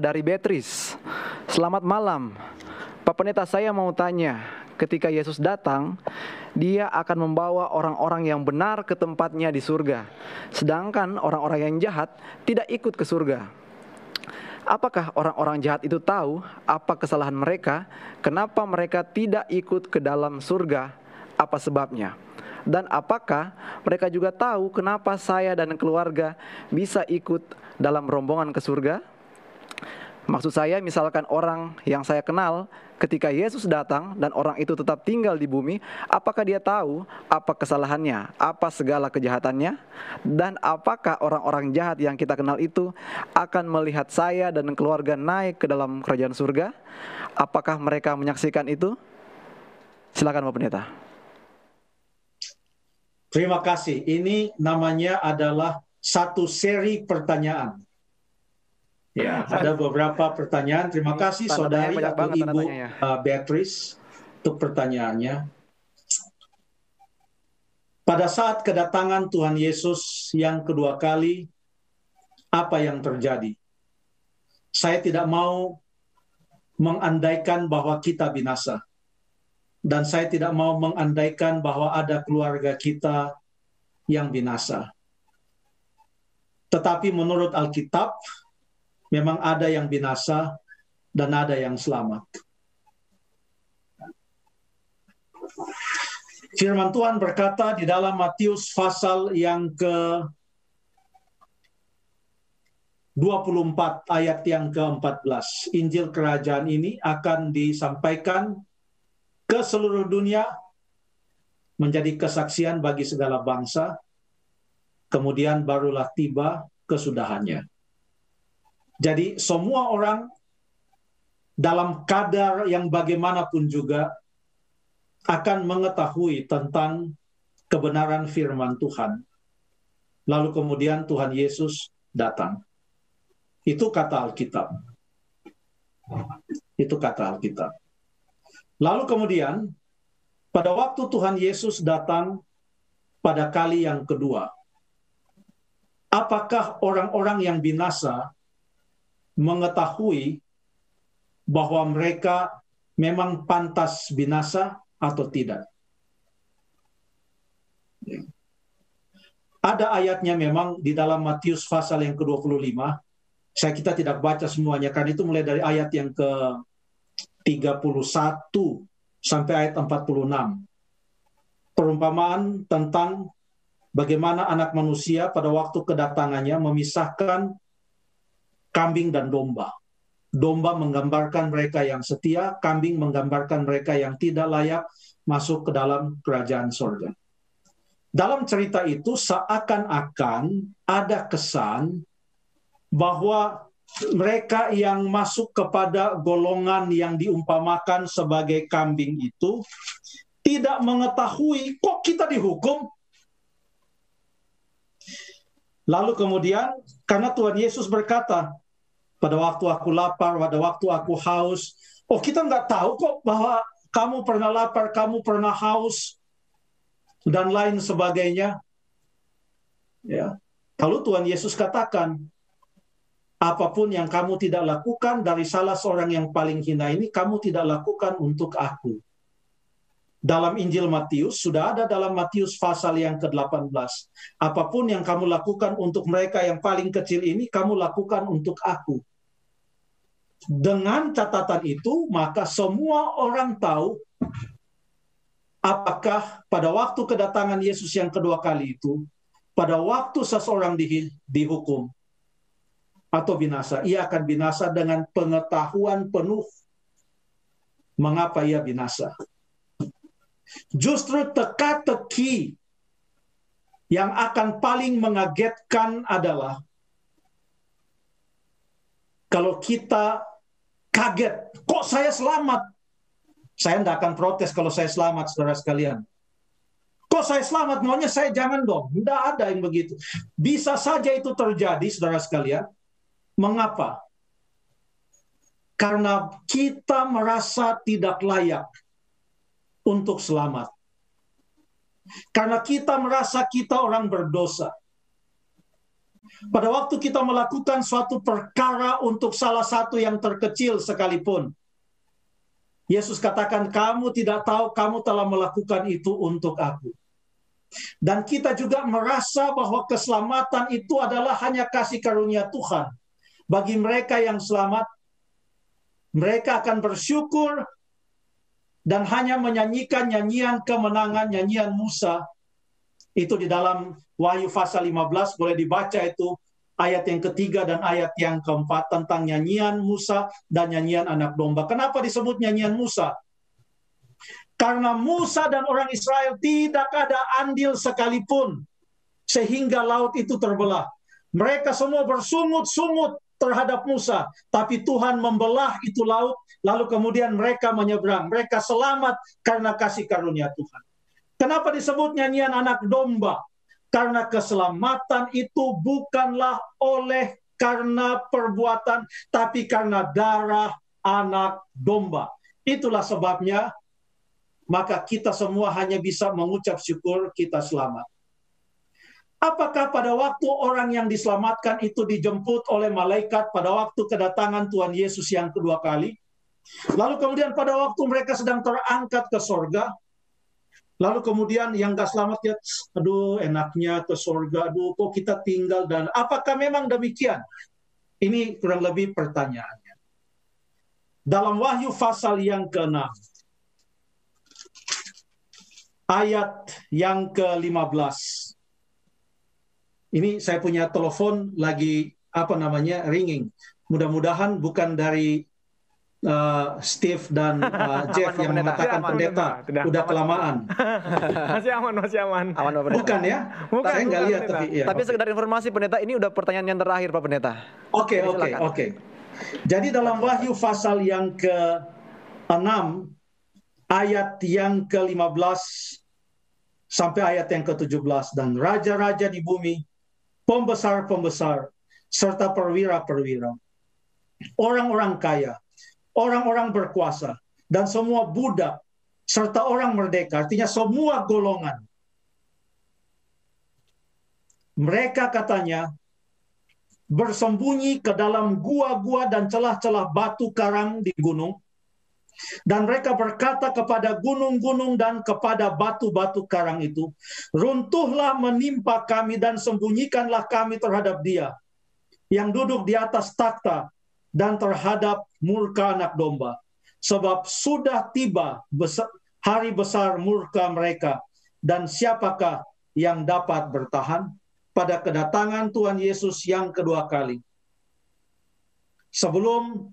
dari Beatrice. Selamat malam. Pak Pendeta saya mau tanya, ketika Yesus datang, dia akan membawa orang-orang yang benar ke tempatnya di surga. Sedangkan orang-orang yang jahat tidak ikut ke surga. Apakah orang-orang jahat itu tahu apa kesalahan mereka? Kenapa mereka tidak ikut ke dalam surga? Apa sebabnya? Dan apakah mereka juga tahu kenapa saya dan keluarga bisa ikut dalam rombongan ke surga? Maksud saya misalkan orang yang saya kenal ketika Yesus datang dan orang itu tetap tinggal di bumi, apakah dia tahu apa kesalahannya, apa segala kejahatannya, dan apakah orang-orang jahat yang kita kenal itu akan melihat saya dan keluarga naik ke dalam kerajaan surga? Apakah mereka menyaksikan itu? Silakan Bapak Pendeta. Terima kasih. Ini namanya adalah satu seri pertanyaan. Ya, ada beberapa pertanyaan. Terima kasih saudari atau ibu uh, Beatrice untuk pertanyaannya. Pada saat kedatangan Tuhan Yesus yang kedua kali, apa yang terjadi? Saya tidak mau mengandaikan bahwa kita binasa dan saya tidak mau mengandaikan bahwa ada keluarga kita yang binasa. Tetapi menurut Alkitab, memang ada yang binasa dan ada yang selamat. Firman Tuhan berkata di dalam Matius pasal yang ke 24 ayat yang ke-14. Injil kerajaan ini akan disampaikan ke seluruh dunia menjadi kesaksian bagi segala bangsa, kemudian barulah tiba kesudahannya. Jadi semua orang dalam kadar yang bagaimanapun juga akan mengetahui tentang kebenaran firman Tuhan. Lalu kemudian Tuhan Yesus datang. Itu kata Alkitab. Itu kata Alkitab. Lalu kemudian pada waktu Tuhan Yesus datang pada kali yang kedua, apakah orang-orang yang binasa mengetahui bahwa mereka memang pantas binasa atau tidak? Ada ayatnya memang di dalam Matius pasal yang ke-25. Saya kita tidak baca semuanya karena itu mulai dari ayat yang ke 31 sampai ayat 46. Perumpamaan tentang bagaimana anak manusia pada waktu kedatangannya memisahkan kambing dan domba. Domba menggambarkan mereka yang setia, kambing menggambarkan mereka yang tidak layak masuk ke dalam kerajaan sorga. Dalam cerita itu seakan-akan ada kesan bahwa mereka yang masuk kepada golongan yang diumpamakan sebagai kambing itu tidak mengetahui kok kita dihukum. Lalu kemudian karena Tuhan Yesus berkata, pada waktu aku lapar, pada waktu aku haus, oh kita nggak tahu kok bahwa kamu pernah lapar, kamu pernah haus, dan lain sebagainya. Ya. Lalu Tuhan Yesus katakan, apa pun yang kamu tidak lakukan dari salah seorang yang paling hina ini, kamu tidak lakukan untuk aku. Dalam Injil Matius, sudah ada dalam Matius pasal yang ke-18. Apa pun yang kamu lakukan untuk mereka yang paling kecil ini, kamu lakukan untuk aku. Dengan catatan itu, maka semua orang tahu apakah pada waktu kedatangan Yesus yang kedua kali itu, pada waktu seseorang dihukum, atau binasa. Ia akan binasa dengan pengetahuan penuh mengapa ia binasa. Justru teka-teki yang akan paling mengagetkan adalah kalau kita kaget, kok saya selamat? Saya tidak akan protes kalau saya selamat, saudara sekalian. Kok saya selamat? Maunya saya jangan dong. Tidak ada yang begitu. Bisa saja itu terjadi, saudara sekalian. Mengapa? Karena kita merasa tidak layak untuk selamat. Karena kita merasa kita orang berdosa. Pada waktu kita melakukan suatu perkara untuk salah satu yang terkecil sekalipun, Yesus katakan, "Kamu tidak tahu, kamu telah melakukan itu untuk Aku." Dan kita juga merasa bahwa keselamatan itu adalah hanya kasih karunia Tuhan. Bagi mereka yang selamat, mereka akan bersyukur dan hanya menyanyikan nyanyian kemenangan, nyanyian Musa. Itu di dalam Wahyu pasal 15 boleh dibaca itu ayat yang ketiga dan ayat yang keempat tentang nyanyian Musa dan nyanyian anak domba. Kenapa disebut nyanyian Musa? Karena Musa dan orang Israel tidak ada andil sekalipun sehingga laut itu terbelah. Mereka semua bersungut-sungut terhadap Musa, tapi Tuhan membelah itu laut, lalu kemudian mereka menyeberang. Mereka selamat karena kasih karunia Tuhan. Kenapa disebut nyanyian anak domba? Karena keselamatan itu bukanlah oleh karena perbuatan, tapi karena darah anak domba. Itulah sebabnya, maka kita semua hanya bisa mengucap syukur kita selamat. Apakah pada waktu orang yang diselamatkan itu dijemput oleh malaikat pada waktu kedatangan Tuhan Yesus yang kedua kali? Lalu kemudian pada waktu mereka sedang terangkat ke sorga, Lalu kemudian yang gak selamat ya, aduh enaknya ke surga, aduh kok kita tinggal dan apakah memang demikian? Ini kurang lebih pertanyaannya. Dalam Wahyu pasal yang ke-6, ayat yang ke-15. Ini saya punya telepon lagi apa namanya ringing. Mudah-mudahan bukan dari uh, Steve dan uh, Jeff yang pendeta. mengatakan Aman, pendeta pendeta. udah kelamaan. masih aman, masih aman. Aman Pak Pendeta. Bukan ya? Bukan, Saya nggak lihat tapi ya. Tapi oke. sekedar informasi pendeta ini udah pertanyaan yang terakhir Pak Pendeta. Oke, oke, oke. Jadi dalam Wahyu pasal yang ke-6 ayat yang ke-15 sampai ayat yang ke-17 dan raja-raja di bumi, pembesar-pembesar serta perwira-perwira, orang-orang kaya, orang-orang berkuasa. Dan semua budak serta orang merdeka, artinya semua golongan. Mereka katanya bersembunyi ke dalam gua-gua dan celah-celah batu karang di gunung. Dan mereka berkata kepada gunung-gunung dan kepada batu-batu karang itu, Runtuhlah menimpa kami dan sembunyikanlah kami terhadap dia, yang duduk di atas takhta dan terhadap murka anak domba. Sebab sudah tiba hari besar murka mereka, dan siapakah yang dapat bertahan pada kedatangan Tuhan Yesus yang kedua kali. Sebelum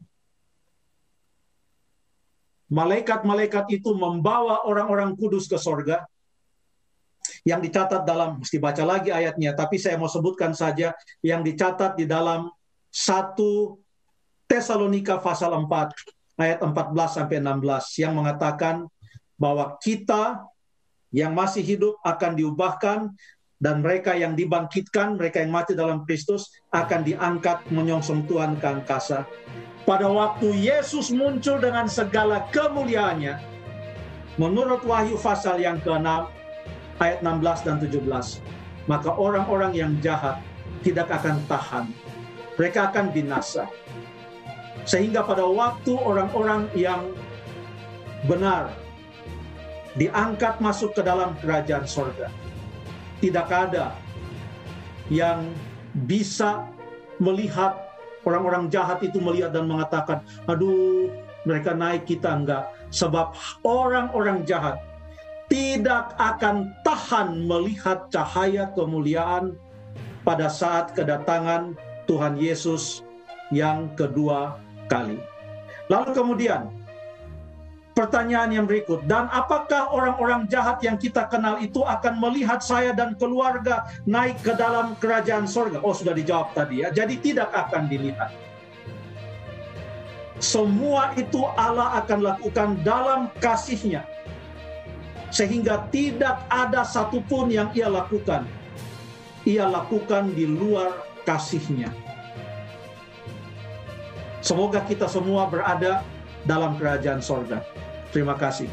malaikat-malaikat itu membawa orang-orang kudus ke sorga, yang dicatat dalam, mesti baca lagi ayatnya, tapi saya mau sebutkan saja yang dicatat di dalam 1 Tesalonika pasal 4 ayat 14 sampai 16 yang mengatakan bahwa kita yang masih hidup akan diubahkan dan mereka yang dibangkitkan, mereka yang mati dalam Kristus akan diangkat menyongsong Tuhan ke angkasa. Pada waktu Yesus muncul dengan segala kemuliaannya, menurut Wahyu pasal yang ke-6 ayat 16 dan 17, maka orang-orang yang jahat tidak akan tahan. Mereka akan binasa. Sehingga pada waktu orang-orang yang benar diangkat masuk ke dalam kerajaan sorga, tidak ada yang bisa melihat orang-orang jahat itu melihat dan mengatakan, aduh mereka naik kita enggak. Sebab orang-orang jahat tidak akan tahan melihat cahaya kemuliaan pada saat kedatangan Tuhan Yesus yang kedua kali. Lalu kemudian pertanyaan yang berikut, dan apakah orang-orang jahat yang kita kenal itu akan melihat saya dan keluarga naik ke dalam kerajaan sorga? Oh sudah dijawab tadi ya, jadi tidak akan dilihat. Semua itu Allah akan lakukan dalam kasihnya. Sehingga tidak ada satupun yang ia lakukan. Ia lakukan di luar kasihnya. Semoga kita semua berada dalam kerajaan sorga. Terima kasih.